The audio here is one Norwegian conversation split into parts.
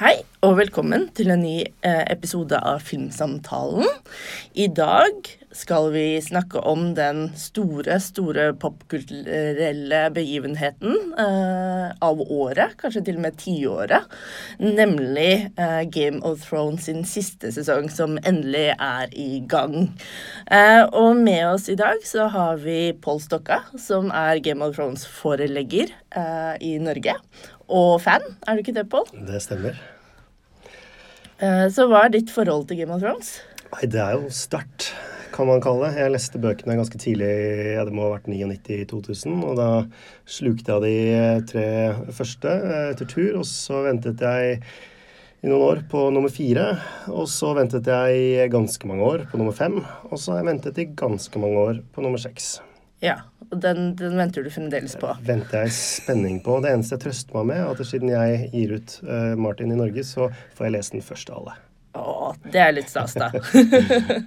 Hei og velkommen til en ny eh, episode av Filmsamtalen. I dag skal vi snakke om den store, store popkulturelle begivenheten eh, av året, kanskje til og med tiåret, nemlig eh, Game of Thrones sin siste sesong, som endelig er i gang. Eh, og med oss i dag så har vi Pål Stokka, som er Game of Thrones-forelegger eh, i Norge. Og fan, er du ikke det, Pål? Det stemmer. Eh, Så hva er ditt forhold til Game of Thrones? Nei, det er jo sterkt, kan man kalle det. Jeg leste bøkene ganske tidlig, ja, det må ha vært 99-2000, og da slukte jeg de tre første eh, etter tur, og så ventet jeg i noen år på nummer fire, og så ventet jeg ganske mange år på nummer fem, og så har jeg ventet i ganske mange år på nummer seks. Ja, og den, den venter du fremdeles på. Venter jeg spenning på. Det eneste jeg trøster meg med, er at siden jeg gir ut uh, Martin i Norge, så får jeg lese den først av alle. Å, det er litt stas, da.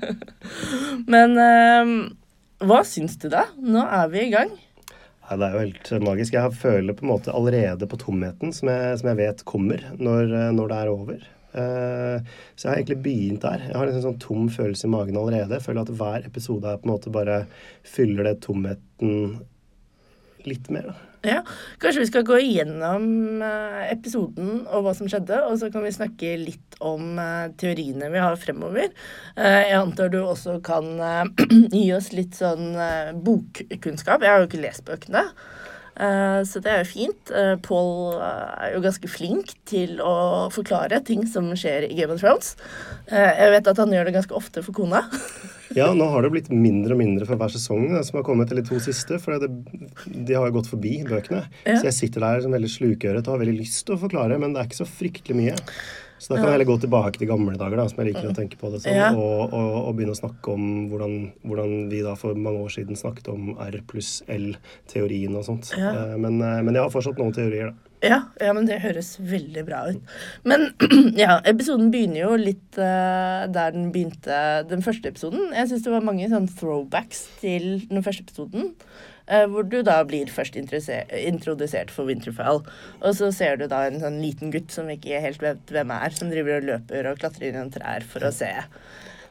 Men eh, hva syns du, da? Nå er vi i gang. Ja, det er jo helt magisk. Jeg føler på en måte allerede på tomheten som jeg, som jeg vet kommer når, når det er over. Eh, så jeg har egentlig begynt der. Jeg har en sånn tom følelse i magen allerede. Jeg føler at hver episode er på en måte bare fyller det tomheten litt mer. da. Ja, Kanskje vi skal gå igjennom eh, episoden og hva som skjedde, og så kan vi snakke litt om eh, teoriene vi har fremover. Jeg antar du også kan gi oss litt sånn bokkunnskap. Jeg har jo ikke lest bøkene. Eh, Så det er jo fint. Eh, Paul eh, er jo ganske flink til å forklare ting som skjer i Game of Thrones. Jeg vet at han gjør det ganske ofte for kona. Ja, nå har det blitt mindre og mindre for hver sesong som har kommet, eller to siste. For det, de har jo gått forbi bøkene. Ja. Så jeg sitter der som veldig slukøret og har veldig lyst til å forklare, men det er ikke så fryktelig mye. Så da kan jeg heller gå tilbake til gamle dager, da, som jeg liker å tenke på det som, Ja. og, og, og begynne å snakke om hvordan, hvordan vi da for mange år siden snakket om R pluss L-teorien og sånt. Ja. Eh, Men, eh, men jeg har fortsatt noen teorier, da. Ja, ja, men det høres veldig bra ut. Men ja, episoden begynner jo litt uh, der den begynte den første episoden. Jeg syns det var mange sånn throwbacks til den første episoden. Eh, hvor du da blir først introdusert for Winterfell. Og så ser du da en sånn liten gutt som ikke helt vet hvem er, som driver og løper og klatrer gjennom trær for å se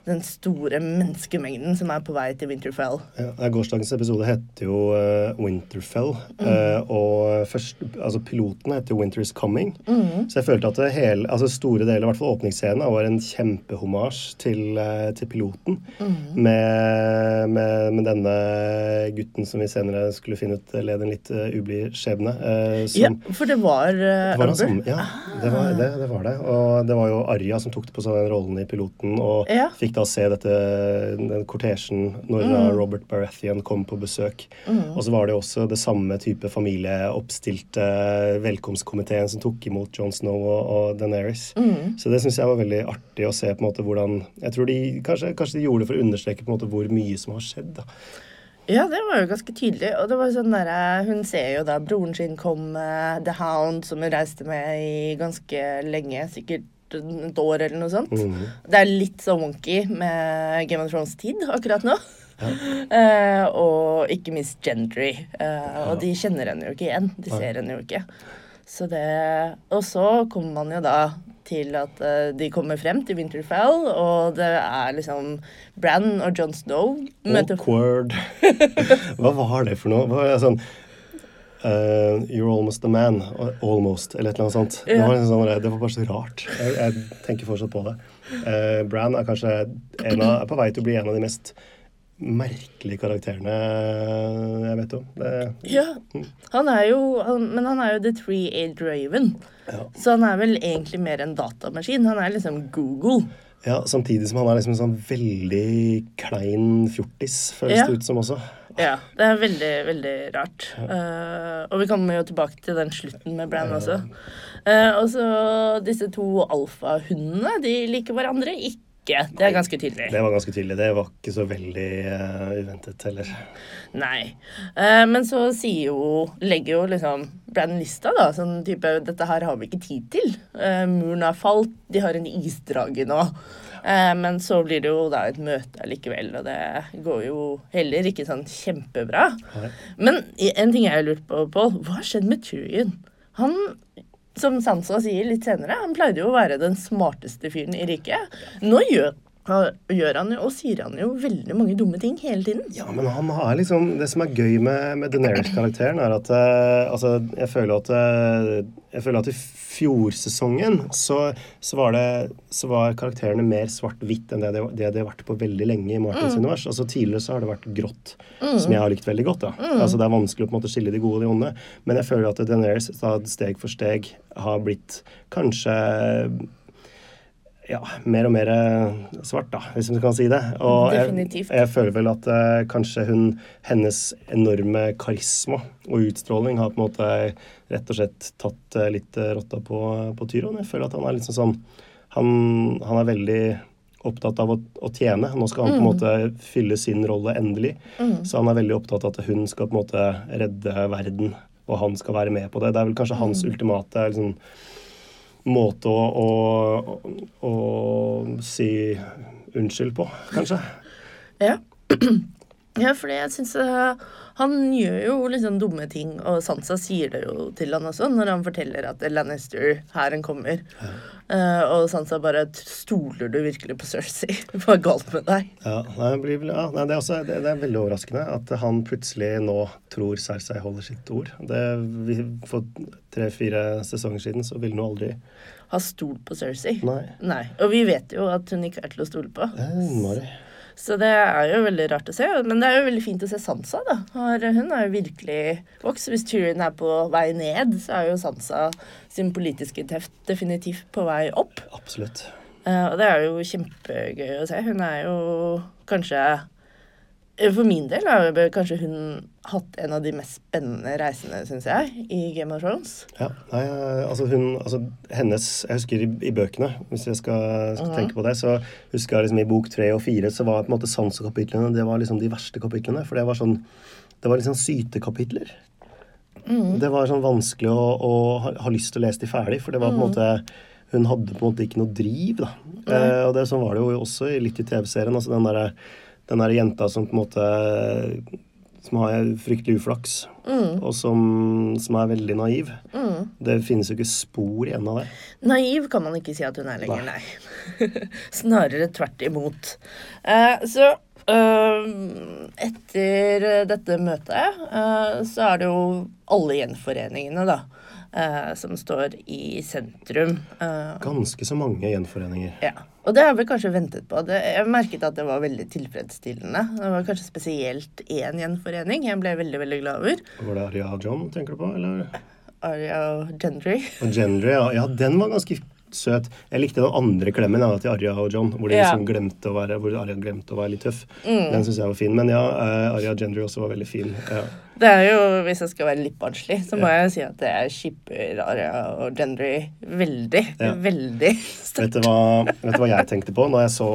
den store menneskemengden som er på vei til Winterfell. Ja, Gårsdagens episode heter jo uh, Winterfell. Mm. Uh, og først, altså piloten heter jo Winter is Coming. Mm. Så jeg følte at det hele, altså store deler, i hvert fall åpningsscenen, var en kjempehomasj til, uh, til piloten. Mm. Med, med, med denne gutten som vi senere skulle finne ut led en litt ublid skjebne. Ja, for det var det var ja, det var det, det var det. Og det var jo Arja som tok det på seg den rollen i piloten, og Ja. fikk da se dette, den kortesjen når mm. Robert Baratheon kom på besøk. Og så var det også det samme type familieoppstilte velkomstkomiteen som tok imot Jon Snow og, og Daenerys. Så det syns jeg var veldig artig å se på en måte hvordan Jeg tror de kanskje, kanskje de gjorde det for å understreke på en måte hvor mye som har skjedd. da. Ja, det var jo ganske tydelig. Og det var sånn der, hun ser jo da broren sin komme, The Hound, som hun reiste med i ganske lenge, sikkert et år eller noe sånt. Det er litt sånn wonky med Game of Thrones-tid akkurat nå. Eh, og ikke minst Gendry. Eh, og de kjenner henne jo ikke igjen. De ser henne jo ikke. Så det Og så kommer man jo da til at uh, de kommer frem til Winterfell, og det er liksom Bran og John Snow møter Awkward. Hva var det for noe? Hva var det sånn eh, You're almost a man. Almost, eller et eller annet sånt. Det, var liksom sånn, det var bare så rart. Jeg, jeg tenker fortsatt på det. Uh, Bran er kanskje av, er på vei til å bli en av de mest merkelige karakterene jeg vet om. Det, Ja, han er jo han, Men han er jo The Three-Aid Raven. Ja. Så han er vel egentlig mer en datamaskin. Han er liksom Google. ja, samtidig som han er liksom en sånn veldig klein fjortis, føles Ja. det ut som også. Ja, det er veldig, veldig rart. Uh, og vi kommer jo tilbake til den slutten med Bran også. Uh, og så disse to alfahundene, de liker hverandre ikke. Det er ganske tydelig. Det var ganske tydelig. Det var ikke så veldig uh, uventet heller. Nei. Uh, men så sier jo Legger jo liksom Brann lista, da. Sånn type Dette her har vi ikke tid til. Uh, muren har falt. De har en isdrage nå. Eh, men så blir det jo da et møte likevel, og det går jo heller ikke sånn kjempebra. Nei. Men en ting jeg har lurt på, Pål. Hva har skjedd med Tyrion? Han som Sansa sier litt senere, han pleide jo å være den smarteste fyren i riket. Nå gjør, gjør han jo, og sier han jo veldig mange dumme ting hele tiden. Ja, men han har liksom Det som er gøy med, med Daenerys-karakteren, er at uh, Altså, jeg føler at uh, Jeg føler at i fjorsesongen så, så, var det Så var karakterene mer svart-hvitt enn det de, det de har vært på veldig lenge i Martins mm. univers. Altså Tidligere så har det vært grått, mm. som jeg har likt veldig godt. da. Mm. Altså Det er vanskelig å på en måte skille de gode og de onde, men jeg føler at Daenerys steg for steg har blitt kanskje ja, mer og mer eh, svart, da, hvis man kan si det. Og Definitivt. Jeg, jeg føler vel at uh, kanskje hun, hennes enorme karisma og utstråling har på en måte rett og slett tatt uh, litt uh, rotta på, på Tyron. Jeg føler at han er liksom sånn han, han er veldig opptatt av å, å, tjene. Nå skal han mm. på en mm. måte fylle sin rolle endelig. Mm. Så han er veldig opptatt av at hun skal på en måte redde verden, og han skal være med på det. Det er vel kanskje hans mm. ultimate liksom, måte å, å, å, si unnskyld på, kanskje. Ja. Ja, fordi jeg syns uh, han gjør jo liksom dumme ting, og Sansa sier det jo til han også når han forteller at Lannister-hæren kommer. Ja. Uh, og Sansa bare Stoler du virkelig på Cersei? Hva er galt med deg? Ja, nei, blir, ja nei, det, er også, det, det, er veldig overraskende at han plutselig nå tror Cersei holder sitt ord. Det, vi, for tre-fire sesonger siden så ville hun aldri Ha stolt på Cersei. Nei. nei. Og vi vet jo at hun ikke er til å stole på. Innmari. Så det er jo veldig rart å se. Men det er jo veldig fint å se Sansa, da. Hun har jo virkelig vokst. Hvis Tyrion er på vei ned, så er jo Sansa sin politiske teft definitivt på vei opp. Absolutt. Uh, og det er jo kjempegøy å se. Hun er jo kanskje for min del har kanskje hun hatt en av de mest spennende reisene, syns jeg, i Game of Thrones. Ja, nei, altså hun Altså hennes Jeg husker i, i bøkene, hvis jeg skal, skal mm. tenke på det, så husker jeg liksom i bok tre og fire så var på en måte Sansa-kapitlene det var liksom de verste kapitlene. For det var sånn Det var liksom sytekapitler. Mm. Det var sånn vanskelig å, å ha, ha, lyst til å lese de ferdig, for det var på en mm. måte Hun hadde på en måte ikke noe driv, da. Eh, og det sånn var det jo også litt i TV-serien. altså den derre den der jenta som på en måte som har fryktelig uflaks, mm. og som, som, er veldig naiv. Mm. Det finnes jo ikke spor igjen av det. Naiv kan man ikke si at hun er lenger, nei. nei. Snarere tvert imot. Uh, så uh, etter dette møtet uh, så er det jo alle gjenforeningene, da. Uh, som står i sentrum. Eh, Ganske så mange gjenforeninger. Ja. Og det har vi kanskje ventet på. Det, jeg merket at det var veldig tilfredsstillende. Det var kanskje spesielt én gjenforening jeg ble veldig veldig glad over. Var det Aria John, tenker du på? eller? Aria Gendry. Og Gendry, ja. ja. Den var ganske søt. Jeg likte den andre klemmen da, til Arja og John, hvor, ja. liksom glemte å være, hvor Arja glemte å være litt tøff. Mm. Den syns jeg var fin. Men ja, uh, Arja Gendry også var veldig fin. Ja. Det er jo, Hvis jeg skal være litt barnslig, så må jeg si at jeg shipper Arja og Gendry veldig. Veldig sterkt. Vet, vet, du hva jeg tenkte på når jeg så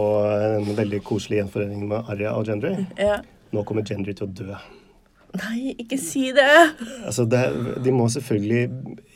en veldig koselig gjenforening med Arja og Gendry? Nå kommer Gendry til å dø. Nei, ikke si det. Altså, det, De må selvfølgelig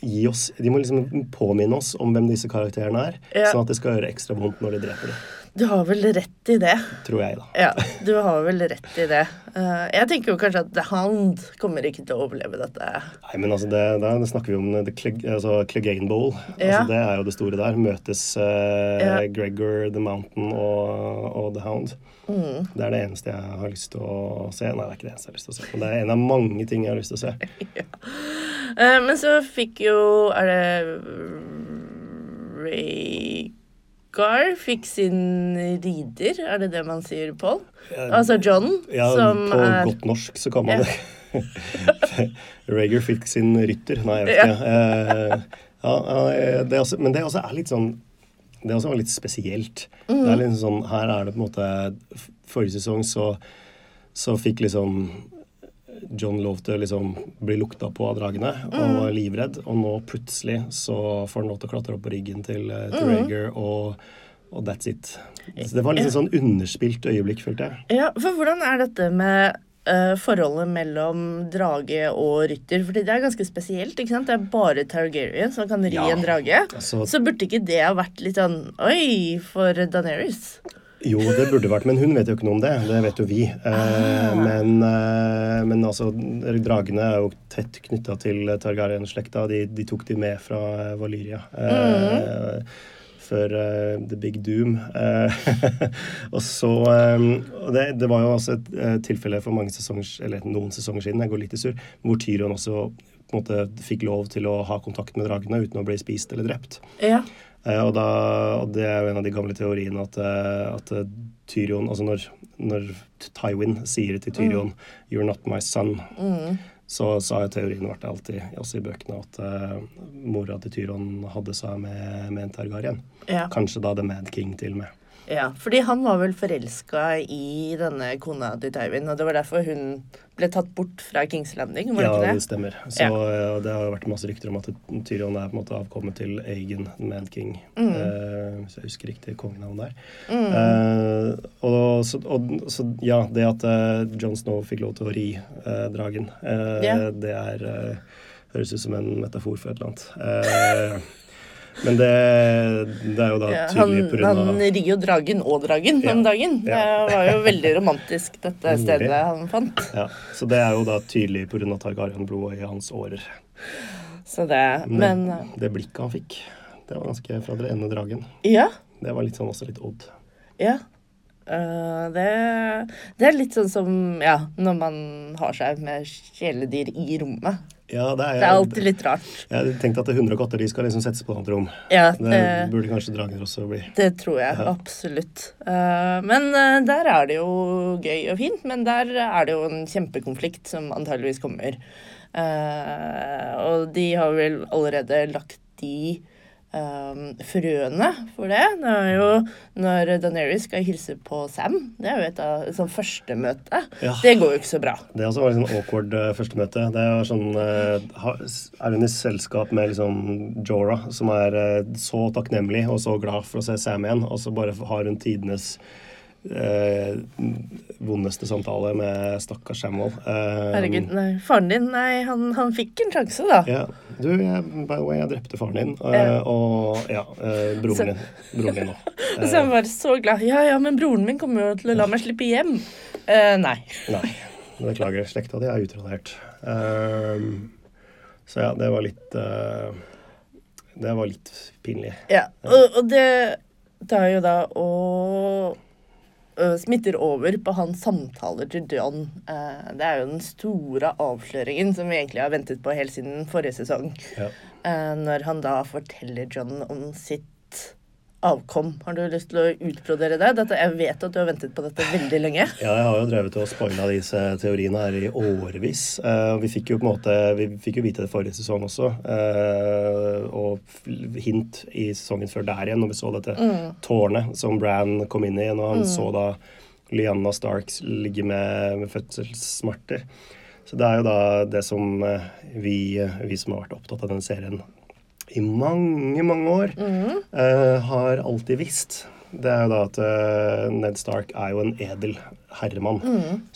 gi oss De må liksom påminne oss om hvem disse karakterene er, ja. sånn at det skal gjøre ekstra vondt når de dreper dem. Du har vel rett i det. Tror jeg, da. Ja, du har vel rett i det. Uh, jeg tenker jo kanskje at The Hound kommer ikke til å overleve dette. Nei, men altså, det, da snakker vi om The Cleg, altså, Clegane Bowl. Altså, ja. Altså, det er jo det store der. Møtes uh, ja. Gregor, The Mountain og, og The Hound. Mm. Det er det eneste jeg har lyst til å se. Nei, det er ikke det eneste jeg har lyst til å se. Men det er en av mange ting jeg har lyst til å se. ja. uh, men så fikk jo Er det Ray Gar fikk sin rider, er det det man sier, Paul? Altså John, ja, som på er På godt norsk så kan man ja. det. Rager fikk sin rytter. Nei, jeg vet ikke. Ja. ja, det også, men det også er litt sånn Det også var litt spesielt. Mm. Det er litt sånn, Her er det på en måte Forrige sesong så, så fikk liksom John lov til å liksom bli lukta på av dragene og mm. var livredd. Og nå plutselig så får han lov til å klatre opp på ryggen til, uh, til mm. Rager, og, og, that's it. Så det var liksom sånn underspilt øyeblikk, følte jeg. Ja, for hvordan er dette med uh, forholdet mellom drage og rytter? Fordi det er ganske spesielt. ikke sant? Det er bare Targaryen som kan ri ja, en drage. Altså, så burde ikke det ha vært litt sånn Oi, for Daenerys? Jo, det burde vært, men hun vet jo ikke noe om det. Det vet jo vi. Eh, Ah. men, eh, men altså, dragene er jo tett knytta til Targaryen-slekta. De, de tok de med fra eh, Valyria. Eh, Før The Big Doom. Og så det, det var jo også et tilfelle for mange sesonger, eller noen sesonger siden, jeg går litt i surr, hvor Tyrion også på en måte fikk lov til å ha kontakt med dragene uten å bli spist eller drept. Ja. Eh, og, da, og det er jo en av de gamle teoriene at, eh, at eh, Tyrion Altså når, når Tywin sier til Tyrion 'You're not my son', så, så har teorien vært alltid, også i bøkene, at uh, mora til Tyrion hadde seg med, med en Targaryen. Ja. Kanskje da The Mad King til og med. Ja. Fordi han var vel forelska i denne kona til Tywin, og det var derfor hun ble tatt bort fra Kings Landing, var det Ja, ikke det Ja, det? stemmer. Så Ja. eh, Det har vært masse rykter om at Tyrion er på en måte avkommet til Agen, Mad King. Mm. Eh, hvis jeg husker riktig kongenavn der. Eh, og, så, og så ja, det at uh, John Snow fikk lov til å ri eh, dragen, eh, Ja. det er eh, Høres ut som en metafor for et eller annet. Men det, det er jo da han, tydelig på grunn han rir jo dragen og dragen Ja. om dagen. Det var jo veldig romantisk, dette stedet han fant. ja, Så det er jo da tydelig av Targaryen-blodet i hans årer. Så det Men det, det blikket han fikk, det var ganske fra den ene dragen. ja. Det var litt sånn også litt odd. Ja. Uh, det, det er litt sånn som ja, når man har seg med kjæledyr i rommet. Ja, det er, Det er alltid litt rart. Jeg tenkte at 100 katter de skal liksom settes på et annet rom. Ja, Det det, burde kanskje drager også bli. det tror jeg Ja. absolutt. Eh, men eh, der er det jo gøy og fint, men der er det jo en kjempekonflikt som antageligvis kommer. Eh, og de har vel allerede lagt de eh, frøene for det. Det er jo når Daenerys skal hilse på Sam. Det er jo et av sånn førstemøte. Ja. Det går jo ikke så bra. Det også var litt sånn awkward uh, førstemøte. Det er sånn uh, Er hun i selskap med liksom Jorah, som er uh, så takknemlig og så glad for å se Sam igjen, og så bare har hun tidenes eh, vondeste samtale med stakkars Samuel. Eh, Herregud, nei. Faren din, nei, han, han fikk en sjanse, da. Ja. Du, jeg, by the way, jeg drepte faren din. eh, Ja. Og ja, eh, Så- broren din. Broren din òg. Så han var så glad. Ja, ja, men broren min kommer jo til å la meg slippe hjem. Nei. Nei. Beklager. Slekta di er utradert. Ehm, så ja, det var litt Det var litt pinlig. Ja, og, og det tar jo da ø, smitter over på hans samtaler til John. Eh, det er jo den store avsløringen som vi egentlig har ventet på helt siden forrige sesong. Ja. Eh, når han da forteller John om sitt avkom. Har du lyst til å utbrodere det? Dette, jeg vet at du har ventet på dette veldig lenge. Ja, jeg har jo drevet og spoila disse teoriene her i årevis. Uh, vi fikk jo på en måte Vi fikk jo vite det forrige sesong også. uh, og hint i sesongen før der igjen, når vi så dette tårnet som Bran kom inn i, når han så da Lyanna Starks ligge med, med fødselssmerter. Så det er jo da det som eh, vi, vi som har vært opptatt av den serien i mange, mange år, eh, har alltid visst. Det er jo da at uh, Ned Stark er jo en edel herremann.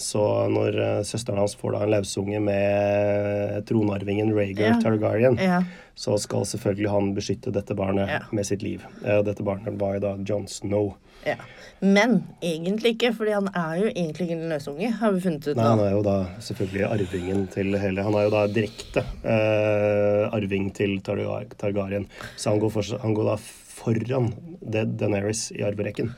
Så når uh, søsteren hans får da en lausunge med tronarvingen Rhaegar Ja. Targaryen, Ja. så skal selvfølgelig han beskytte dette barnet Ja. med sitt liv. Dette barnet var jo da John Snow. Ja. Men egentlig ikke, fordi han er jo egentlig ikke en løsunge, har vi funnet ut Nei, han er jo da selvfølgelig arvingen til hele Han er jo da direkte eh, arving til Targar Targaryen. Så han går, for, han går da foran Dead Daenerys i arverekken.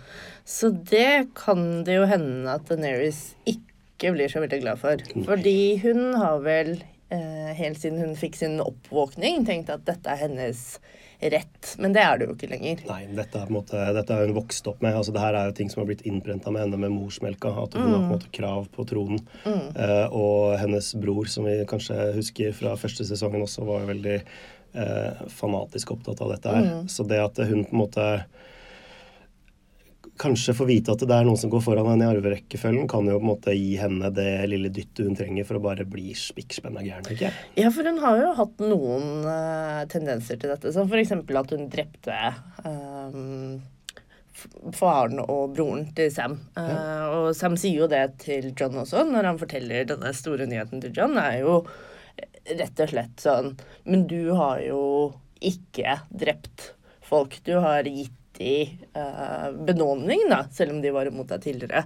Så det kan det jo hende at Daenerys ikke blir så veldig glad for. Fordi hun har vel eh, helt siden hun fikk sin oppvåkning, tenkt at dette er hennes rett. Men det er det jo ikke lenger. Nei, dette er på en måte, dette er hun vokst opp med. altså det her er jo ting som har blitt innprenta med henne med morsmelka. At hun har på en måte krav på tronen. Eh, og hennes bror, som vi kanskje husker fra første sesongen også, var jo veldig eh, fanatisk opptatt av dette her. Så det at hun på en måte kanskje få vite at det er noen som går foran henne i arverekkefølgen, kan jo på en måte gi henne det lille dyttet hun trenger for å bare bli spikkspenna gæren, ikke. Ja, for hun har jo hatt noen uh, tendenser til dette. Som f.eks. at hun drepte eh, faren og broren til Sam. Eh, og Sam sier jo det til John også, når han forteller denne store nyheten til John. er jo rett og slett sånn Men du har jo ikke drept folk. Du har gitt viktig uh, benådning, da, selv om de var imot deg tidligere.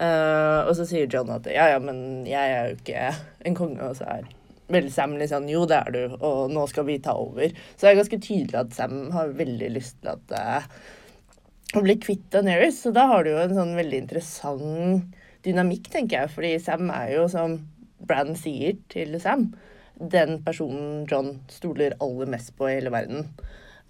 Uh, og så sier John at ja, ja, men jeg er jo ikke en konge, og så er veldig Sam litt sånn Jo, det er du, og nå skal vi ta over. Så det er ganske tydelig at Sam har veldig lyst til at uh, å bli kvitt Daenerys. Så da har du jo en sånn veldig interessant dynamikk, tenker jeg. Fordi Sam er jo, som Bran sier til Sam, den personen John stoler aller mest på i hele verden.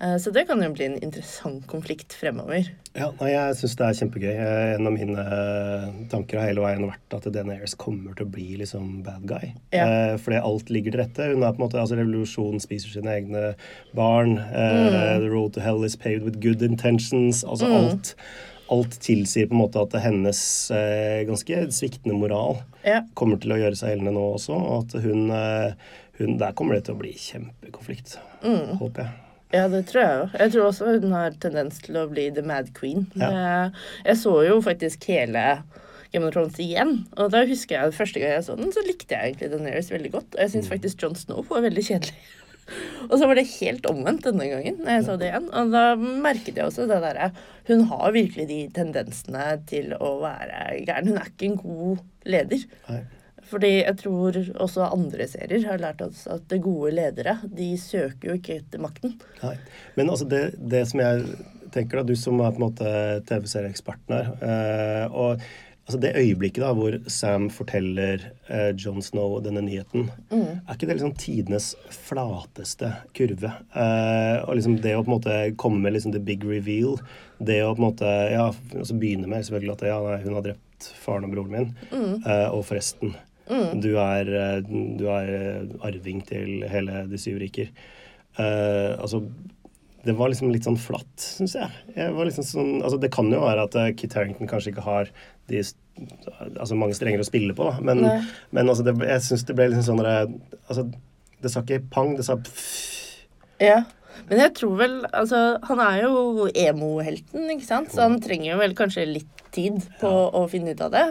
Eh, så det kan jo bli en interessant konflikt fremover. Ja, nei, Jeg syns det er kjempegøy. En av mine eh, tanker har hele veien vært at Daenerys kommer til å bli liksom bad guy. Ja. Eh, fordi alt ligger til rette. Hun er på en måte, altså Revolusjonen spiser sine egne barn. Mm. The road to hell is paved with good intentions. Altså mm. alt alt tilsier på en måte at hennes eh, ganske sviktende moral ja. kommer til å gjøre seg gjeldende nå også. Og at hun, hun, Der kommer det til å bli kjempekonflikt, mm. håper jeg. Ja, det tror jeg jo. Jeg tror også hun har tendens til å bli the mad queen. Ja. Jeg, så jo faktisk hele Game of Thrones igjen. Og da husker jeg første gang jeg så den, så likte jeg egentlig Daenerys veldig godt. Og jeg syns mm. faktisk John Snow var veldig kjedelig. og så var det helt omvendt denne gangen når jeg så det igjen. Og da merket jeg også det derre Hun har virkelig de tendensene til å være gæren. Hun er ikke en god leder. Nei. Fordi jeg tror også andre serier har lært oss at det gode ledere, de søker jo ikke etter makten. Nei, Men altså det, det som jeg tenker, da, du som er på en måte TV-serieeksperten her eh, og altså Det øyeblikket da hvor Sam forteller eh, John Snow denne nyheten, mm. er ikke det liksom tidenes flateste kurve? Eh, og liksom det å på en måte komme med liksom the big reveal, det å på en måte ja, altså begynne med selvfølgelig at ja, nei, hun har drept faren og broren min, mm. eh, og forresten Mm. Du, er, eh, du, er, eh, arving til hele De syv riker. Uh, altså det var liksom litt sånn flatt, syns jeg. jeg liksom sånn, altså det kan jo være at Kit Harrington kanskje ikke har de, altså mange strenger å spille på, da. Men, men altså det, jeg syns det ble liksom sånn altså, Det sa ikke pang, det sa pff. Ja. Men jeg tror vel Altså, han er jo emo-helten, ikke sant? Så han trenger jo vel kanskje litt tid på ja. å finne ut av det.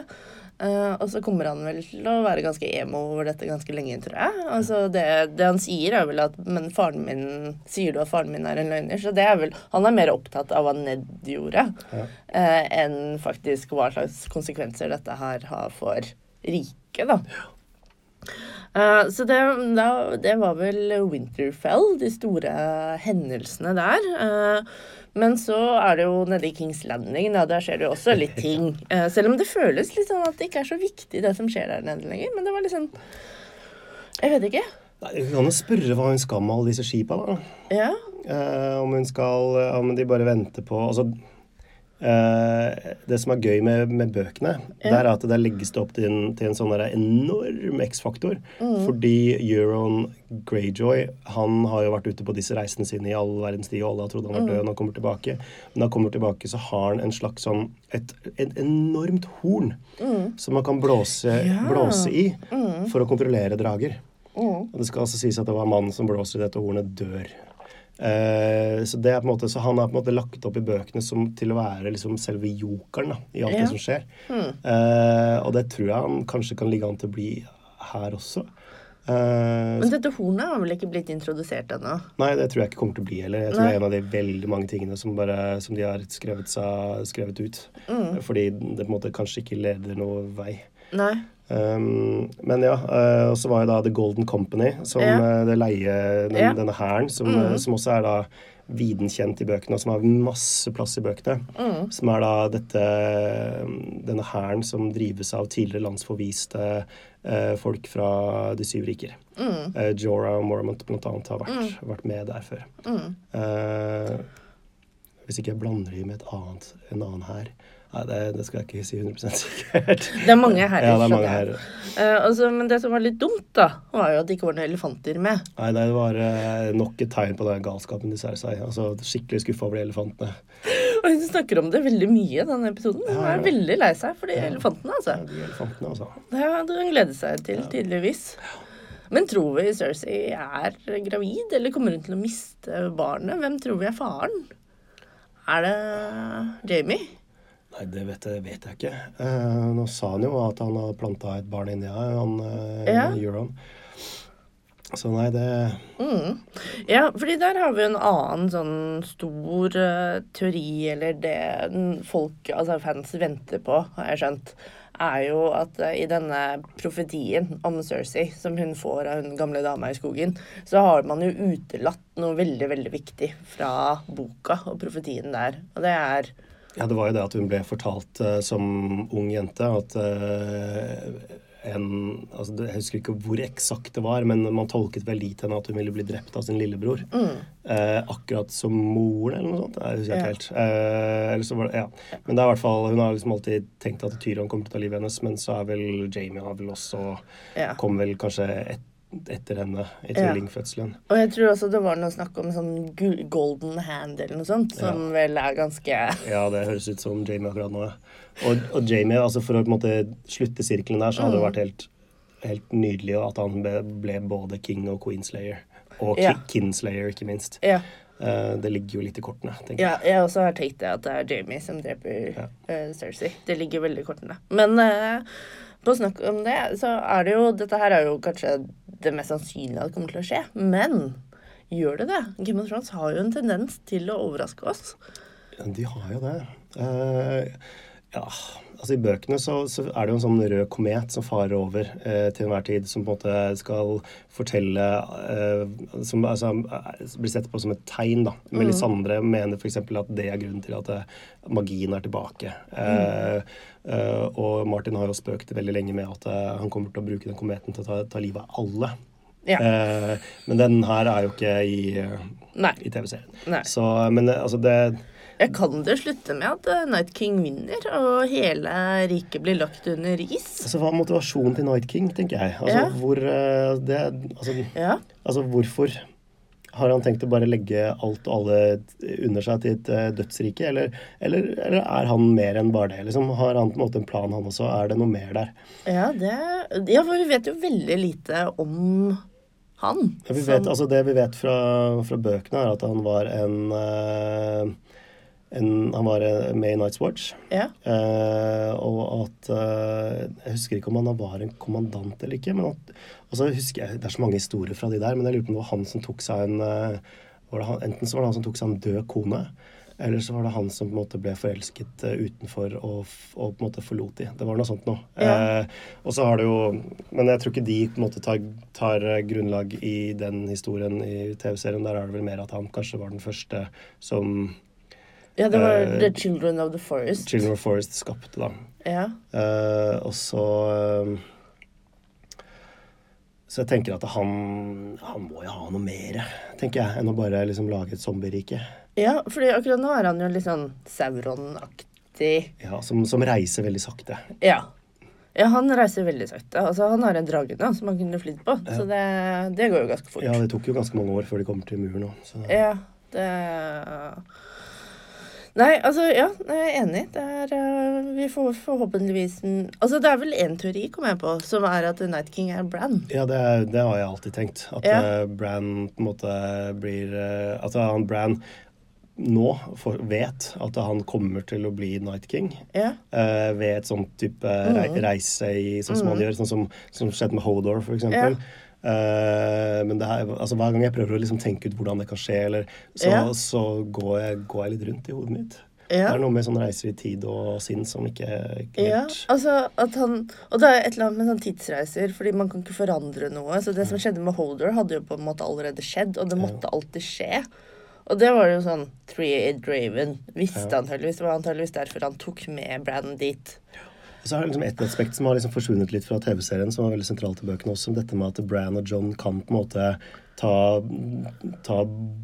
Uh, og så kommer han vel til å være ganske emo over dette ganske lenge, tror jeg. Altså det, det, han sier, er vel at Men faren min Sier du at faren min er en løgner? Så det er vel Han er mer opptatt av hva Ned gjorde, ja. uh, enn faktisk hva slags konsekvenser dette her har for riket, da. Uh, så det, da, det, var vel Winterfell, de store hendelsene der. Uh, men så er det jo nede i Kings Landing, da, der skjer det jo også litt ting. Uh, selv om det føles litt sånn at det ikke er så viktig det som skjer der nede lenger. Men det var sånn Jeg vet ikke. Nei, Vi kan jo spørre hva hun skal med alle disse skipa, da. Ja. Uh, om hun skal Om de bare venter på Altså det som er gøy med, med bøkene, ja. det er at det legges det opp til en, til en sånn enorm X-faktor. Mm. Fordi Euron Greyjoy han har jo vært ute på disse reisene sine i all verdens tid, og alle har trodd han var død mm. når han kommer tilbake. Men når han kommer tilbake, så har han en slags sånn et, et enormt horn mm. som man kan blåse, ja. blåse i mm. for å kontrollere drager. Mm. Og det skal altså sies at det var mannen som blåser i dette hornet, dør. Uh, så, det er på en måte, så han er på en måte lagt opp i bøkene som, til å være liksom selve jokeren da, i alt ja. det som skjer. Mm. Uh, og det tror jeg han kanskje kan ligge an til å bli her også. Uh, Men dette hornet har vel ikke blitt introdusert ennå? Nei, det tror jeg ikke kommer til å bli heller. Jeg tror nei. det er en av de veldig mange tingene som, bare, som de har skrevet, seg, skrevet ut. Mm. Fordi det på en måte kanskje ikke leder noe vei. Nei. Um, men ja, uh, og så var jo da The Golden Company, som ja. uh, det leie, den, ja. denne hæren, som, mm. som, også er da viden kjent i bøkene, og som har masse plass i bøkene. Mm. Som er da dette denne hæren som drives av tidligere landsforviste uh, folk fra De syv riker. Mm. Jorah og Mormont blant annet har vært, mm. vært med der før. Mm. hvis ikke jeg blander dem med et annet, en annen hær. Nei, det, det, skal jeg ikke si 100% sikkert. Det er mange herrer. ja, det er mange herrer. Uh, altså, men det som var litt dumt, da, var jo at det ikke var noen elefanter med. Nei, det var uh, nok et tegn på den galskapen de ser seg. Altså, skikkelig skuffa over de elefantene. Og hun snakker om det veldig mye i denne episoden. Hun er veldig lei seg for de ja. elefantene, altså. Ja, de elefantene, altså. Det hadde hun gledet seg til, tydeligvis. Men tror vi Cersei er gravid, eller kommer hun til å miste barnet? Hvem tror vi er faren? Er det Jamie? Nei, det vet jeg, vet jeg ikke. Uh, nå sa han jo at han hadde planta et barn inni her, han uh, ja. Euron. Så nei, det Mm. Ja, fordi der har vi en annen sånn stor uh, teori, eller det folk, altså fans, venter på, har jeg skjønt, er jo at uh, i denne profetien om Cersei, som hun får av hun gamle dama i skogen, så har man jo utelatt noe veldig, veldig viktig fra boka og profetien der. Og det er Ja, det var jo det at hun ble fortalt uh, som ung jente at uh, en altså Jeg husker ikke hvor eksakt det var, men man tolket vel dit henne at hun ville bli drept av sin lillebror. Eh, akkurat som moren, eller noe sånt. Jeg husker ikke Ja. helt. Eller så var det, ja. Men det er i hvert fall, hun har liksom alltid tenkt at Tyrion kommer til å ta livet hennes, men så er vel Jamie har vel også Ja. Kom vel kanskje et, etter henne i Ja. Og jeg tror også det var noe snakk om sånn golden hand eller noe sånt, som vel er ganske Ja, det høres ut som Jamie akkurat nå, ja. Og, og Jamie, altså for å på en måte slutte sirkelen der, så hadde det Mm. vært helt, helt nydelig at han ble, ble både king og queenslayer. Og Ja. kinslayer, ikke minst. Ja. Uh, det ligger jo litt i kortene, tenker jeg. Ja, jeg også har tenkt det at det er Jamie som dreper Ja. uh, Cersei. Det ligger veldig i kortene. Men eh, på snakk om det, så er det jo Dette her er jo kanskje det mest sannsynlige det kommer til å skje. Men gjør det det? Game of Thrones har jo en tendens til å overraske oss. De har jo det. Uh, ja, altså I bøkene så, så er det jo en sånn rød komet som farer over eh, til enhver tid, som på en måte skal fortelle eh, Som altså, eh, blir sett på som et tegn. da. Melisandre mener f.eks. at det er grunnen til at det, magien er tilbake. Eh, eh, og Martin har jo spøkt veldig lenge med at eh, han kommer til å bruke den kometen til å ta, ta livet av alle. Ja. Eh, men den her er jo ikke i, eh, i TV-serien. Men eh, altså det Jeg kan det slutte med at eh, Night King vinner, og hele riket blir lagt under is? Altså, Hva er motivasjonen til Night King, tenker jeg? Altså, Ja. hvor, eh, det, altså, Ja. altså, hvorfor har han tenkt å bare legge alt og alle under seg til et eh, dødsrike? Eller, eller, eller er han mer enn bare det? Liksom? Har han på en måte en plan, han også? Er det noe mer der? Ja, det, ja, for vi vet jo veldig lite om han. Ja, vi som- altså, det vi vet fra, fra bøkene, er at han var en, eh, en Han var eh, med i Night's Watch. ja. Eh, og at eh, Jeg husker ikke om han var en kommandant eller ikke. men at, og så husker jeg, Det er så mange historier fra de der, men jeg lurer på om det var han som tok seg en eh, han, Enten så var det han som tok seg en død kone, eller så var det han som på en måte ble forelsket eh, utenfor og, og på en måte forlot de. Det var noe sånt noe. Ja. Eh, og så har det jo Men jeg tror ikke de på en måte tar, tar grunnlag i den historien i TV-serien. Der er det vel mer at han kanskje var den første som ja, det var uh, The Children of the Forest. Children of the Forest skapte, da. Ja. Uh, og så eh, Så jeg tenker at han Han må jo ha noe mer, tenker jeg, enn å bare liksom lage et zombierike. ja, fordi akkurat nå er han jo litt sånn Sauron-aktig. Ja, som, som reiser veldig sakte. Ja. Ja, han reiser veldig sakte. Altså, han har en drage nå som han kunne flydd på, så det, det går jo ganske fort. Ja, det tok jo ganske mange år før de kommer til muren nå. Så. Ja, det Nei, altså, ja, jeg er enig. Det er uh, Vi får forhåpentligvis en Altså, det er vel én teori, kom jeg på, som er at Night King er Bran. Ja, det, er- det har jeg alltid tenkt. At Ja. eh, Bran på en måte blir uh, At han Bran nå for, vet at han kommer til å bli Night King. Ja. uh, ved et sånt type rei reise i, sånn som han gjør, sånn som, som skjedde med Hodor, for eksempel. Eh, men det er, altså, hver gang jeg prøver å liksom tenke ut hvordan det kan skje, eller, så, Ja. så går, jeg, går jeg litt rundt i hodet mitt. Det er noe med sånn reiser i tid og sinn som ikke, ikke Ja, altså at han Og det er et eller annet med sånn tidsreiser, fordi man kan ikke forandre noe. Så det som skjedde med Holder, hadde jo på en måte allerede skjedd, og det måtte alltid skje. Og det var jo sånn Three-Aid Draven visste antageligvis. Det var antageligvis derfor han tok med Brandon dit. Og så er det liksom et aspekt som har liksom forsvunnet litt fra TV-serien, som var veldig sentralt i bøkene også, dette med at Bran og John kan på en måte ta, ta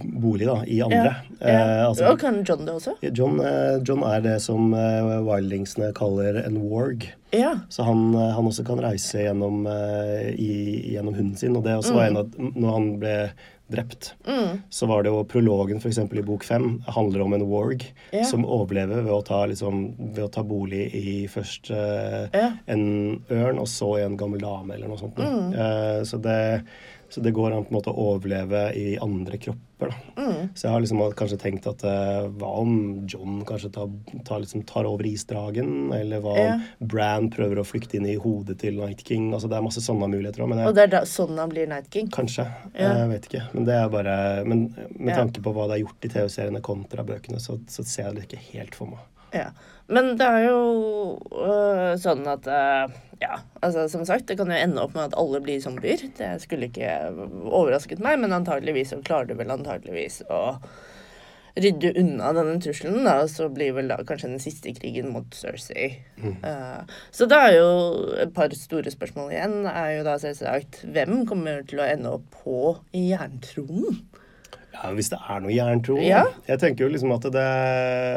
bolig da, i andre. Ja. Eh, altså, og kan John det også? John, eh, John er det som eh, wildlingsene kaller en warg. Ja. Så han, eh, han også kan reise gjennom, i, gjennom hunden sin. Og det også var en av Når han ble drept, Mm. så var det jo prologen f.eks. i bok fem handler om en warg yeah. som overlever ved å ta, liksom, ved å ta bolig i først uh, yeah. en ørn, og så i en gammel dame, eller noe sånt. Mm. Uh, så det Så det går an på en måte å overleve i andre kropper. da. Mm. Så jeg har liksom kanskje tenkt at eh, hva om John kanskje tar, tar, liksom, tar over isdragen? Eller hva Ja. om Bran prøver å flykte inn i hodet til Night King? Altså Det er masse sånne muligheter jeg, Og det er da, sånn han blir Night King. kanskje. Ja. Jeg vet ikke. Men det er bare Men med tanke på hva det er gjort i TV-seriene kontra bøkene, så, så ser jeg det ikke helt for meg. Ja. Men det er jo øh, sånn at øh, Ja, altså som sagt, det kan jo ende opp med at alle blir zombier. Det skulle ikke overrasket meg, men antageligvis så klarer du vel antageligvis å rydde unna denne trusselen, da, og så blir vel da kanskje den siste krigen mot Cersei. Eh, så da er jo et par store spørsmål igjen. er jo da selvsagt hvem kommer til å ende opp på jerntronen? Ja, Hvis det er noe jerntro Ja. Jeg tenker jo liksom at det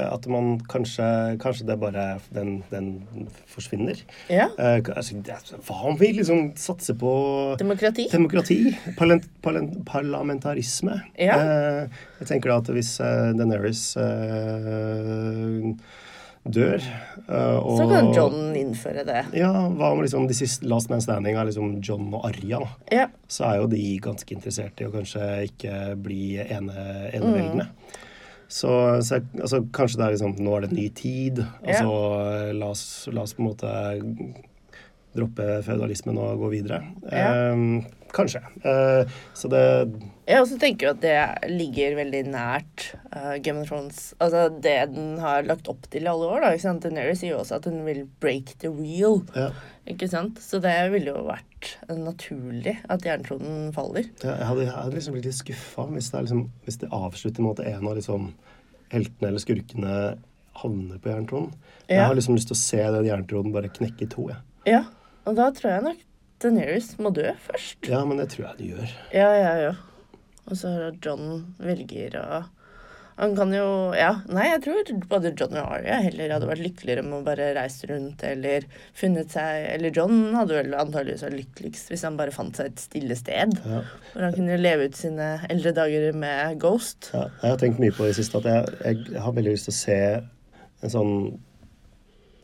At man kanskje Kanskje det bare Den, den forsvinner. Ja. Eh, altså, det- hva om vi liksom satser på Demokrati? Demokrati. Parlen, parlen, parlamentarisme. Ja. Eh, jeg tenker da at hvis uh, Daenerys eh, dør eh, og Så kan John innføre det. Ja, hva om liksom de siste Last Man Standing er liksom John og Arja? Ja. Så er jo de ganske interessert i å kanskje ikke bli ene, eneveldende. Så, så altså, kanskje det er liksom Nå er det en ny tid. Ja. Altså la oss, la oss på en måte droppe feudalismen og gå videre. Ja. Eh, kanskje. Eh, så det Jeg også tenker at det ligger veldig nært uh, Game of Thrones. Altså det den har lagt opp til i alle år. da, ikke sant? Daenerys sier jo også at hun vil break the wheel. ja, ikke sant? Så det ville jo vært eh, naturlig at jerntronen faller. jeg hadde, jeg hadde liksom blitt litt skuffa hvis, det liksom, hvis det avslutter med at en av liksom heltene eller skurkene havner på jerntronen. Jeg har liksom lyst til å se den jerntronen bare knekke i to. Ja. Ja, og da tror jeg nok Daenerys må dø først. Ja, men det tror jeg det gjør. Ja, ja, ja. Og så John velger å Han kan jo Ja, nei, jeg tror både John og Arya heller hadde vært lykkeligere med å bare reise rundt eller funnet seg Eller John hadde vel antageligvis vært lykkeligst hvis han bare fant seg et stille sted. Ja. Hvor han kunne leve ut sine eldre dager med Ghost. Ja, jeg har tenkt mye på det siste at jeg, jeg har veldig lyst til å se en sånn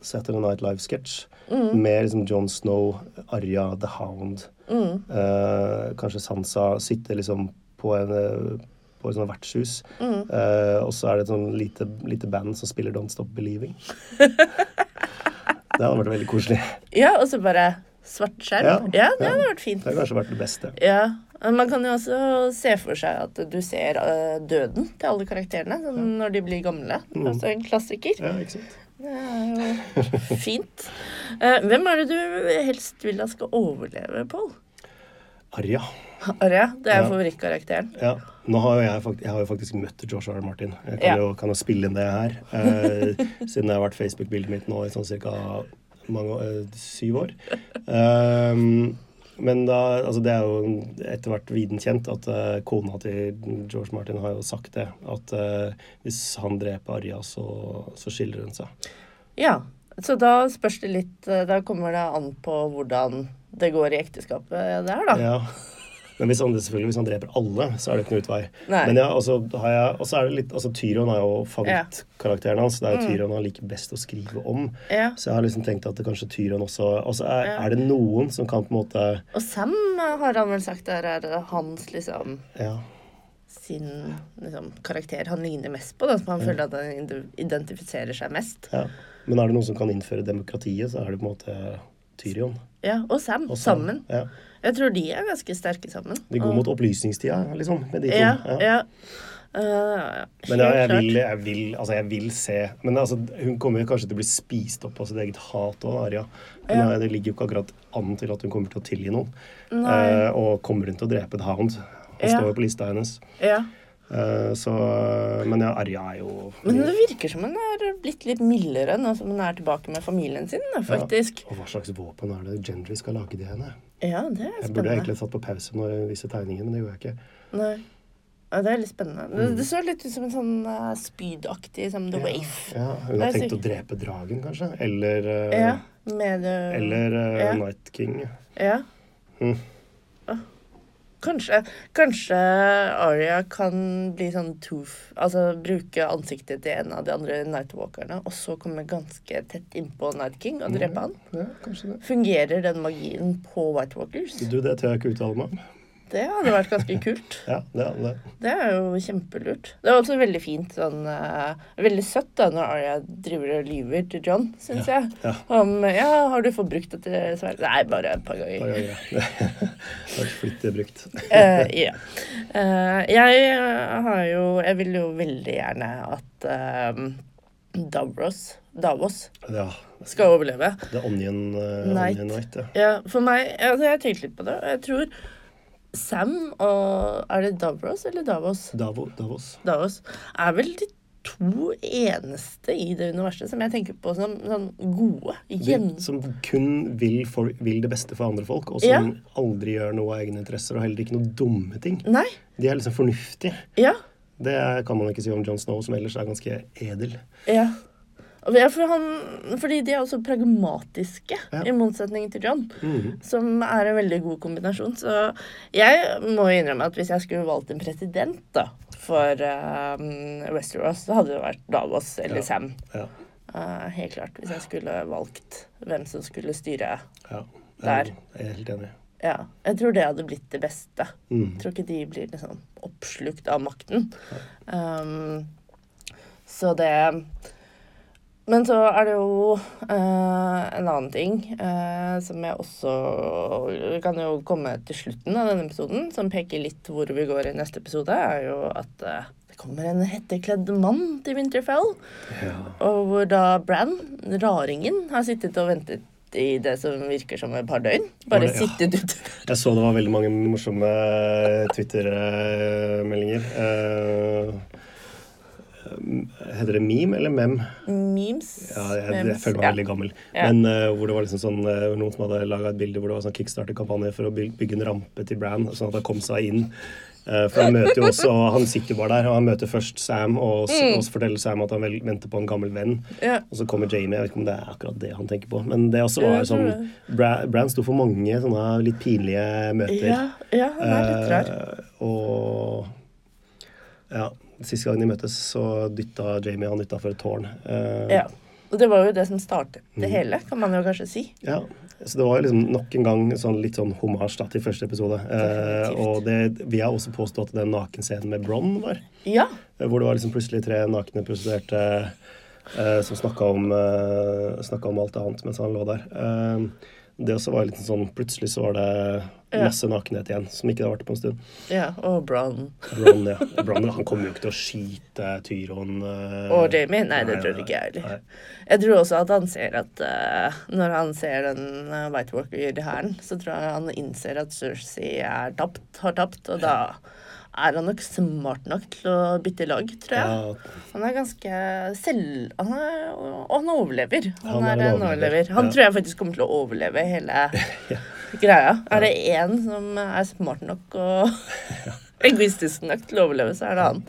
Saturday Night Live-sketsj med liksom John Snow, Arya, The Hound eh, Kanskje Sansa sitter liksom på en eh, på et sånt vertshus. Eh, og så er det et sånn lite, lite band som spiller Don't Stop Believing. det hadde vært veldig koselig. Ja, og så bare svart skjerm. Ja, Ja, det ja. hadde vært fint. Det hadde kanskje vært det beste. Ja, Man kan jo også se for seg at du ser eh, døden til alle karakterene sånn når de blir gamle. Altså en klassiker. Ja, ikke sant? Det er jo fint. Eh, hvem er det du helst vil at skal overleve, Pål? Arja. Arja, det er Ja. favorittkarakteren. Ja. Nå har jo jeg, faktisk, jeg har jo faktisk møtt Josh R. Martin. Jeg kan, Ja. jo, kan jo spille inn det her. Eh, siden det har vært Facebook-bildet mitt nå i sånn cirka mange, eh, syv år. Um, men da, altså det er jo etter hvert viden kjent at uh, kona til George Martin har jo sagt det. At uh, hvis han dreper Arja, så, så skiller hun seg. Ja, så da spørs det litt eh, Da kommer det an på hvordan det går i ekteskapet der, da. Ja. Men hvis han, selvfølgelig, hvis han dreper alle, så er det ikke noen utvei. Nei. Men ja, og så har jeg, og så er det litt, altså Tyrion er jo favorittkarakteren hans. Det er jo Tyrion han liker best å skrive om. Ja. Så jeg har liksom tenkt at det kanskje Tyrion også altså er, Ja. er det noen som kan på en måte Og Sam eh, har han vel sagt er, er hans liksom Ja. sin liksom, karakter han ligner mest på, da, som han føler at han identifiserer seg mest. ja. Men er det noen som kan innføre demokratiet, så er det på en måte Tyrion. Ja, og Sam. Og Sam. sammen. Ja. Jeg tror de er ganske sterke sammen. De går mot opplysningstida, liksom, med de to. Ja, Ja. ja. Uh, Men ja, jeg vil, jeg vil, altså jeg vil se Men altså, hun kommer kanskje til å bli spist opp av sitt eget hat òg, Arja. Ja. det ligger jo ikke akkurat an til at hun kommer til å tilgi noen. Eh, og kommer hun til å drepe The Hound? Han Ja. står jo på lista hennes. Ja. Eh, så Men ja, Arja er jo Men det virker som hun er blitt litt mildere nå som hun er tilbake med familien sin, da, faktisk. Og hva slags våpen er det Gendry skal lage til henne? Ja, det er Jeg burde spennende. egentlig satt på pause når jeg viser tegningen, men det gjorde jeg ikke. Nei. Ja, det er litt spennende. Mm. Det, det så litt ut som en sånn uh, spydaktig som The Wave Ja, hun har tenkt syk. å drepe dragen, kanskje? Eller, uh, Ja. Med uh, eller uh, Ja. Night King. Ja. Mm. Kanskje, kanskje Arya kan bli sånn toof Altså bruke ansiktet til en av de andre Nightwalkerne, og så komme ganske tett innpå Night King og drepe han. Ja, kanskje det. Fungerer den magien på White Walkers? Du, det tør jeg ikke uttale meg om. Det hadde vært ganske kult. Ja, det det. Det er jo kjempelurt. Det er også veldig fint sånn uh, Veldig søtt da når Arya driver og lyver til John, syns jeg. ja. Om Ja, har du fått brukt dette sverdet? Nei, bare et par Ja, ganger. ja, ja. Det har vært flittig brukt. uh, ja. Uh, jeg har jo Jeg vil jo veldig gjerne at uh, Davros Davos Ja. skal overleve. The Onion, uh, Night. Onion Night, ja. Ja, for meg altså Jeg har tenkt litt på det. Jeg tror Sam og Er det Davros eller Davos? Davo, Davos. Davos er vel de to eneste i det universet som jeg tenker på som sånn gode. De, som kun vil, for, vil det beste for andre folk, og som Ja. aldri gjør noe av egne interesser, og heller ikke noen dumme ting. Nei. De er liksom fornuftige. Ja. Det kan man ikke si om John Snow, som ellers er ganske edel. Ja. Og ja, for han, fordi de er også pragmatiske, Ja. i motsetning til John. Mhm. Som er en veldig god kombinasjon. Så jeg må innrømme at hvis jeg skulle valgt en president da, for um, Westeros, så hadde det vært Davos eller Ja. Sam. Ja. Uh, helt klart. Hvis jeg skulle valgt hvem som skulle styre. ja. Der. Jeg er helt enig. Ja, jeg tror det hadde blitt det beste. Mm. Jeg tror ikke de blir liksom oppslukt av makten. Um, så det Men så er det jo eh, en annen ting eh, som jeg også kan jo komme til slutten av denne episoden, som peker litt hvor vi går i neste episode, er jo at eh, det kommer en hettekledd mann til Winterfell. Ja. Og hvor da Bran, raringen, har sittet og ventet i det som virker som et par døgn. Bare det- ja. sittet ute. Jeg så det var veldig mange morsomme Twitter-meldinger. Eh, heter det meme eller mem? Memes. Ja, jeg, jeg jeg føler meg veldig gammel. Ja. Men uh, hvor det var liksom sånn, uh, noen som hadde laga et bilde hvor det var sånn kickstarter-kampanje for å by- bygge en rampe til Brann, sånn at han kom seg inn. Uh, for han møter jo også, han sitter bare der, og han møter først Sam, og, Mm. og så forteller Sam at han vel, venter på en gammel venn. Ja. Og så kommer Jamie, jeg vet ikke om det er akkurat det han tenker på. Men det også var sånn Bra, Bran sto for mange sånne litt pinlige møter. Ja, ja, han er litt rar. Og ja, siste gang de møttes, så dytta Jamie han utafor et tårn. Eh, Ja. Og det var jo det som startet det Mm. hele, kan man jo kanskje si. Ja, så det var jo liksom nok en gang sånn litt sånn hommage da, til første episode. Eh, og det, vi har også påstått at den nakenscenen med Bronn var. Ja. eh, Hvor det var liksom plutselig tre nakne prostituerte eh, som snakka om, eh, om alt annet mens han lå der. Eh, det også var litt sånn Plutselig så var det. Masse nakenhet igjen, som ikke det har vært på en stund. ja. Og Bron. Bronn, ja. Bron han kommer jo ikke til å skyte Tyron. Uh, Og Jamie? Nei, det tror jeg ikke jeg heller. Jeg tror også at han ser at uh, Når han ser den uh, White Walker-hæren, så tror jeg han innser at Cersei er tapt, har tapt, og da er han nok smart nok til å bytte lag, tror jeg. Ja, Han er ganske selv... Han er, og han overlever. Han, Han er, en en overlever. overlever, Han ja. tror jeg faktisk kommer til å overleve hele greia. Er det én som er smart nok og egoistisk nok til å overleve, så er det han.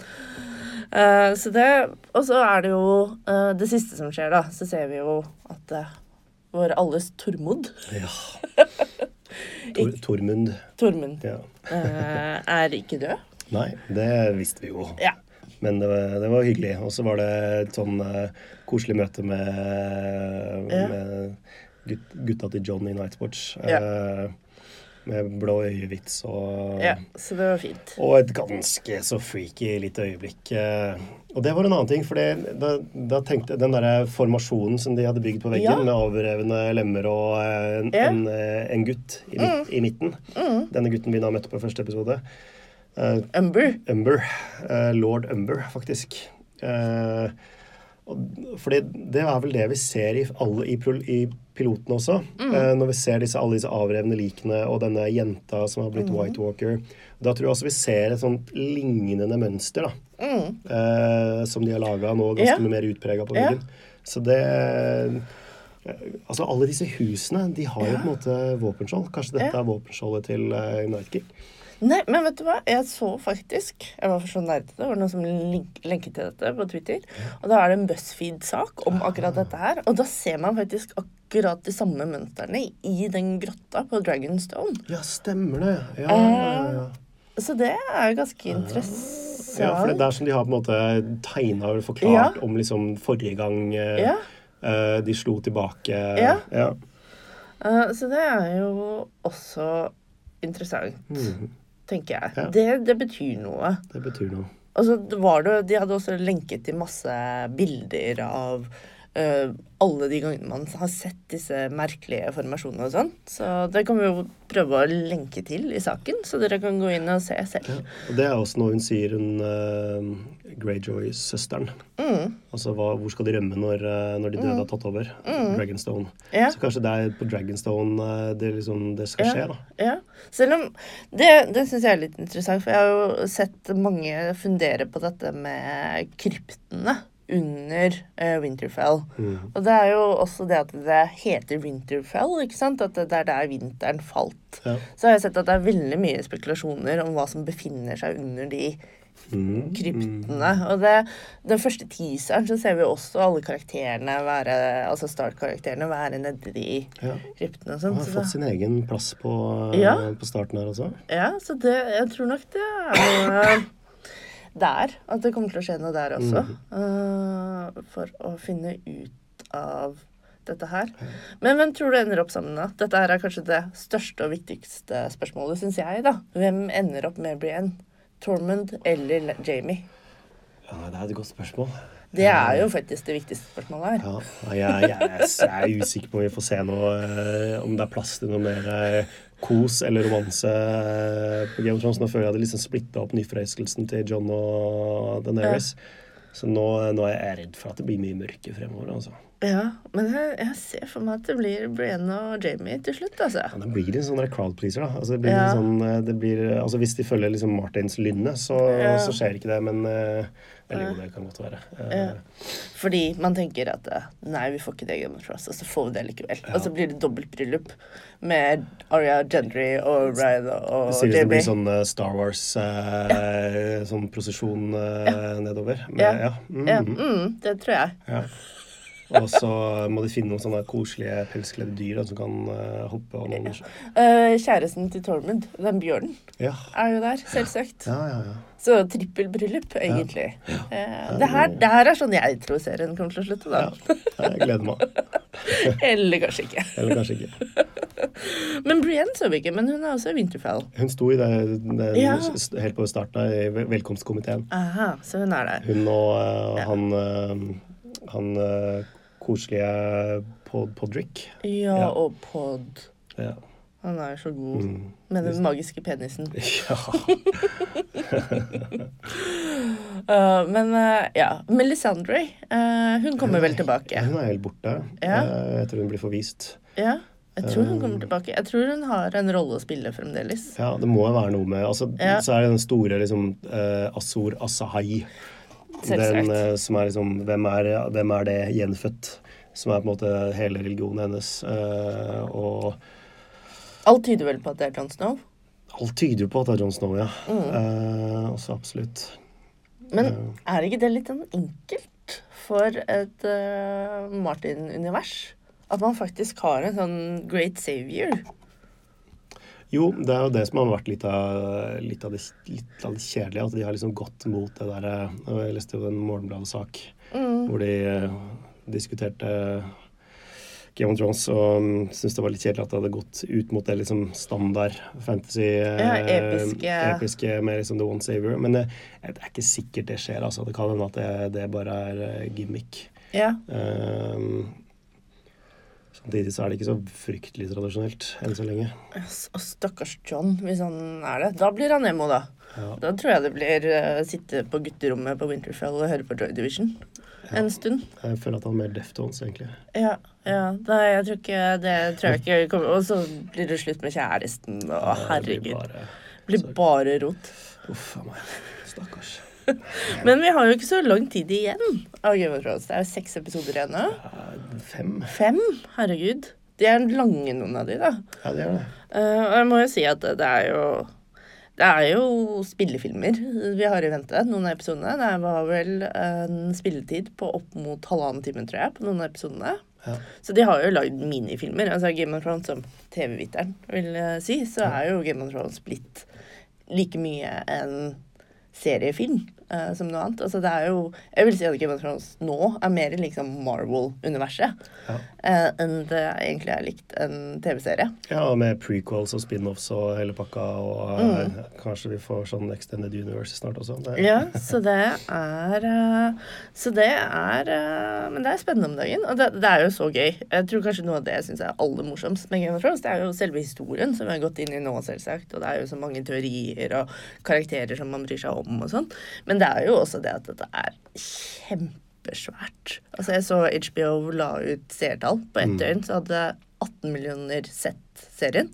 Uh, så det, og så er det jo uh, det siste som skjer, da. Så ser vi jo at uh, vår alles Tormod, ja. Tor, Tormund. Tormund, Ja. er ikke død. Nei, det visste vi jo. Ja. Men det var, det var hyggelig. Og så var det et sånn koselig møte med, Ja. med gutta til John i Nightsports. Ja. eh, med blå øyevits og ja. Så det var fint. Og et ganske så freaky lite øyeblikk. eh, Og det var en annen ting, for da, da tenkte den der formasjonen som de hadde bygd på veggen, Ja. med avrevne lemmer og eh, en, Ja. en, en gutt i, mm. i midten. Mm. Denne gutten vi da møtte på første episode. Umber. Umber. Lord Umber, faktisk. Fordi det er vel det vi ser i, alle, i, i piloten også. Eh, når vi ser disse, alle disse avrevne likene og denne jenta som har blitt White Walker. Da tror jeg også vi ser et sånt lignende mønster da, Mm. eh, som de har laga nå, ganske Ja. mye mer utprega på Ja. veggen. Så det eh, Altså, alle disse husene, de har jo Ja. på en måte våpenskjold. Kanskje dette Ja. er våpenskjoldet til uh, Night King? Nei, men vet du hva? Jeg så faktisk Jeg var for så til Det var noen som lenket til dette på Twitter. Og da er det en BuzzFeed-sak om akkurat dette her. Og da ser man faktisk akkurat de samme mønstrene i den grotta på Dragonstone. Ja, stemmer det. Ja, ja, ja. Så det er ganske interessant. Ja, for det er der som de har på en måte tegna og forklart om liksom forrige gang eh, Ja. eh, de slo tilbake. Ja. ja. Uh, så det er jo også interessant. Mhm. Tenker jeg. Ja. Det, det betyr noe. Det betyr noe. Altså, det var det, de hadde også lenket til masse bilder av uh, alle de gangene man har sett disse merkelige formasjonene og sånn. Så det kan vi jo prøve å lenke til i saken, så dere kan gå inn og se selv. Ja. Og det er også noe hun sier, hun uh, Greyjoy-søsteren. Mm. Altså hva, hvor skal de rømme når, eh, når de døde har tatt over? Dragonstone. Ja. Så kanskje det er på Dragonstone eh, det, liksom, det skal skje, da. Ja. Selv om Det, det syns jeg er litt interessant, for jeg har jo sett mange fundere på dette med kryptene under uh, Winterfell. Mm. Og det er jo også det at det heter Winterfell, ikke sant? At det er der vinteren falt. Ja. Så har jeg sett at det er veldig mye spekulasjoner om hva som befinner seg under de Mm. Kryptene. Og det, den første teaseren så ser vi også alle karakterene være Altså Start-karakterene være nedi Ja. kryptene og Han sånn. har fått sin egen plass på, Ja. på starten her også. Ja, så det, jeg tror nok det er der. At det kommer til å skje noe der også. eh, for å finne ut av dette her. Men hvem tror du ender opp sammen, da? Dette her er kanskje det største og viktigste spørsmålet, syns jeg, da. Hvem ender opp med Brienne? Tormund eller Le- Jamie? Ja, det er et godt spørsmål. Det er jo faktisk det viktigste spørsmålet her. Ja, jeg, jeg, jeg er usikker på om vi får se noe eh, Om det er plass til noe mer eh, kos eller romanse eh, på Game of Thrones. Nå føler jeg hadde liksom splitta opp nyforelskelsen til John og Daenerys. Så nå, nå er jeg redd for at det blir mye mørke fremover. altså. Ja, men jeg, jeg ser for meg at det blir Brienne og Jamie til slutt, altså. Ja, det blir en sånn crowd pleaser. da. Altså, det blir Ja. en sånn, eh, det blir, altså, hvis de følger liksom Martins lynne, så, Ja. så skjer ikke det. Men uh, Eller jo, det kan godt være. Uh, Ja. Fordi man tenker at eh, nei, vi får ikke det Game of Thrones, og så får vi det likevel. Og så blir det dobbeltbryllup med Aria Gendry og Ryan og Jamie. det blir sånn Star Wars eh, sånn prosesjon nedover. Med, Ja. ja. Mm, Ja, mm, det tror jeg. Og så må de finne noen sånne koselige pelskledde dyr da, som kan uh, hoppe. Og noen... Uh, kjæresten til Tormund, den bjørnen, Ja. er jo der, selvsagt. Ja, ja, ja. Så trippelbryllup, egentlig. Eh, det, her, det her er sånn jeg tror serien kommer til å slutte, da. Jeg gleder meg. Eller kanskje ikke. Eller kanskje ikke. Men Brienne så vi ikke, men hun er også i Winterfell. Hun sto i det, det helt på starten i velkomstkomiteen. Aha, så hun er der. Hun og uh, han, eh, han eh, koselige Pod Podrick. Ja, Ja. og Pod. Ja. Han er så god Mm. med den magiske penisen. ja. Uh, men uh, ja, Melisandre, uh, hun kommer vel tilbake. Hun er helt borte. Ja. Jeg tror hun blir forvist. Ja, jeg tror hun kommer tilbake. Jeg tror hun har en rolle å spille fremdeles. Ja, det må være noe med altså, Ja. Så er det den store liksom Azor Asahai. Den uh, som er liksom hvem er, hvem er det gjenfødt? Som er på en måte hele religionen hennes. Uh, og Alt tyder vel på at det er John Snow. alt tyder jo på at det er John Snow, ja. Mm. Eh, også absolutt. Men er ikke det litt enkelt for et Martin-univers? At man faktisk har en sånn great savior. Jo, det er jo det som har vært litt av, litt av, det, litt av det kjedelige. At de har liksom gått mot det derre Jeg leste jo en Morgenbladet-sak Mm. hvor de eh, diskuterte Game of Thrones og um, syntes det var litt kjedelig at det hadde gått ut mot det liksom standard fantasy eh, Ja, episke. episke med liksom The One Saver. Men det, det er ikke sikkert det skjer. altså. Det kan hende at det, det bare er eh, gimmick. Ja. Um, samtidig så er det ikke så fryktelig tradisjonelt enn så lenge. Og stakkars John, hvis han er det. Da blir han emo, da. Ja. Da tror jeg det blir uh, sitte på gutterommet på Winterfell og høre på Joy Division en stund. Jeg føler at han er mer deftones, egentlig. Ja, ja. Da, jeg tror ikke det tror jeg ikke kommer Og så blir det slutt med kjæresten, og Det blir herregud. bare- blir bare rot. Uff a meg. Stakkars. Men vi har jo ikke så lang tid igjen av Game of Thrones. Det er jo seks episoder igjen nå. Ja, Fem? Fem? Herregud. De er lange, noen av de, da. Ja, det gjør det. Eh, og jeg må jo si at det er jo det er jo spillefilmer vi har i vente, noen av episodene. Det var vel en spilletid på opp mot halvannen time, tror jeg, på noen av episodene. Ja. Så de har jo lagd minifilmer. Altså Game of Thrones som TV-viteren vil si, så er jo Game of Thrones blitt like mye en seriefilm uh, som noe annet. Altså, det er jo Jeg vil si at Game of Thrones nå er mer liksom Marvel-universet ja. uh, enn det egentlig er likt en TV-serie. Ja, med prequels og spin-offs og hele pakka, og uh, mm. kanskje vi får sånn Extended Universe snart også. Det. Ja, så det er Så det er Men det er spennende om dagen, og det, det, er jo så gøy. Jeg tror kanskje noe av det jeg syns er aller morsomst med Game of Thrones, det er jo selve historien som vi har gått inn i nå, selvsagt, og det er jo så mange teorier og karakterer som man bryr seg om og sånn. Men det er jo også det at dette er kjempesvært. Altså jeg så HBO la ut seertall på ett mm. døgn, så hadde 18 millioner sett serien.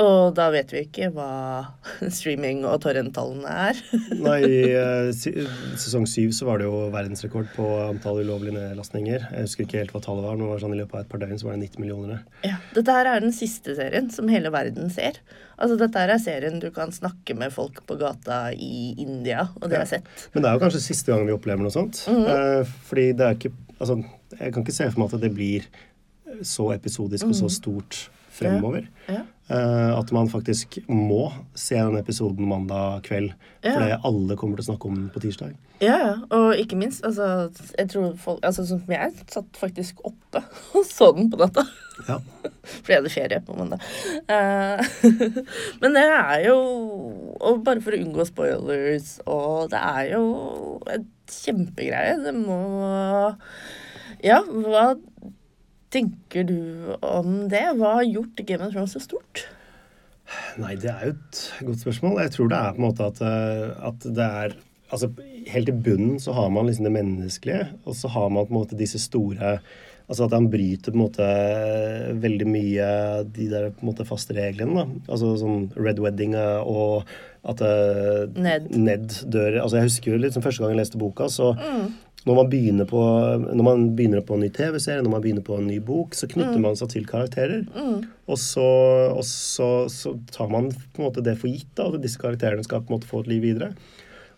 Og da vet vi ikke hva streaming- og torrenttallene er. Nei, i uh, sesong syv så var det jo verdensrekord på antall ulovlige nedlastninger. Jeg husker ikke helt hva tallet var, men det var sånn i løpet av et par døgn så var det 90 millioner. Ja, Dette her er den siste serien som hele verden ser. Altså Dette her er serien du kan snakke med folk på gata i India, og det ja. har sett. Men det er jo kanskje siste gang vi opplever noe sånt. Mm -hmm. fordi det er ikke Altså, jeg kan ikke se for meg at det blir så episodisk og så mm. stort fremover. Ja. Uh, at man faktisk må se den episoden mandag kveld. Ja. det alle kommer til å snakke om den på tirsdag. Ja, ja. Og ikke minst, altså Jeg tror folk Altså som jeg satt faktisk oppe og så den på natta. Ja. Fordi jeg hadde ferie på mandag. Uh, men det er jo Og bare for å unngå spoilers, og det er jo et kjempegreie. Det må Ja, hva tenker du om det? Hva har gjort Game of Thrones så stort? Nei, det er jo et godt spørsmål. Jeg tror det er på en måte at, eh, at det er Altså, helt i bunnen så har man liksom det menneskelige, og så har man på en måte disse store Altså at han bryter på en måte veldig mye de der på en måte faste reglene. da. Altså sånn Red Wedding og at Ned. Ned. dør Altså Jeg husker jo litt som første gang jeg leste boka, så mm. Når man begynner på, man begynner på en ny TV-serie, når man begynner på en ny bok, så knytter mm. man seg til karakterer. Mm. Og, så, og så, så, tar man på en måte det for gitt, da, at disse karakterene skal på en måte få et liv videre.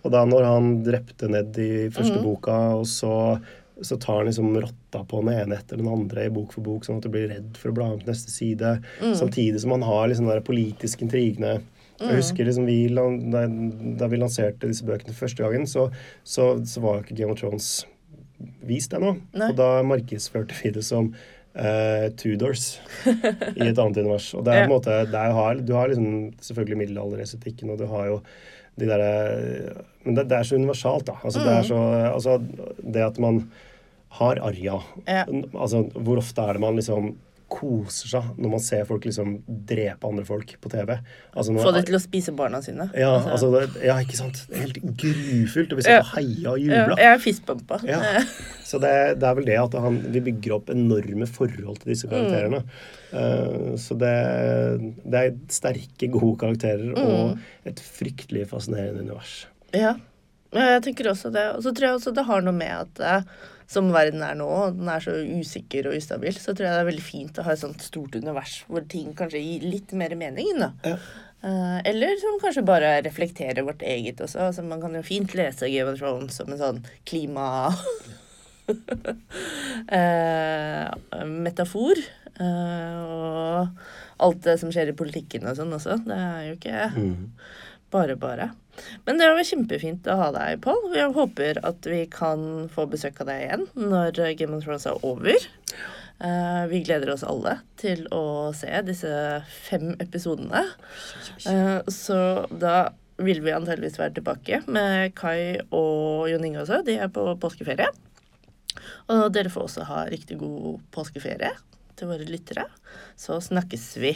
Og da når han drepte Ned i første mm. boka, og så, så tar han liksom rotta på den ene etter den andre i bok for bok, sånn at du blir redd for å bla om til neste side, mm. samtidig som han har liksom de politiske intrigene jeg husker liksom vi, da, vi lanserte disse bøkene første gangen, så, så, så var ikke Game of Thrones vist ennå. Og da markedsførte vi det som uh, Tudors i et annet univers. Og det er på en måte har, Du har liksom selvfølgelig middelalderestetikken, og du har jo de derre Men det, det, er så universalt, da. Altså, mm. det så Altså, det at man har Arja ja. Altså, hvor ofte er det man liksom koser seg når man ser folk liksom drepe andre folk på TV. Altså Få det til å spise barna sine. Ja, altså, altså ja ikke sant. Det er helt grufullt. Og vi ser på heia og jubla. Jeg er fistbumpa. Ja. Så det, det, er vel det at han, vi bygger opp enorme forhold til disse karakterene. Mm. Uh, så det, det, er sterke, gode karakterer mm. og et fryktelig fascinerende univers. Ja, jeg tenker også det. Og så tror jeg også det har noe med at uh, som verden er nå, og den er så usikker og ustabil, så tror jeg det er veldig fint å ha et sånt stort univers hvor ting kanskje gir litt mer mening. da. Ja. Uh, eller som kanskje bare reflekterer vårt eget også. Altså, man kan jo fint lese Game of Thrones som en sånn klima... uh, metafor. Uh, og alt det som skjer i politikken og sånn også. Det er jo ikke mm. Bare bare. Men det var kjempefint å ha deg, Pål. Jeg håper at vi kan få besøk av deg igjen når Game of Thrones er over. Uh, vi gleder oss alle til å se disse fem episodene. Uh, så da vil vi antakeligvis være tilbake med Kai og Jon Inge også. De er på påskeferie. Og dere får også ha riktig god påskeferie til våre lyttere. Så snakkes vi.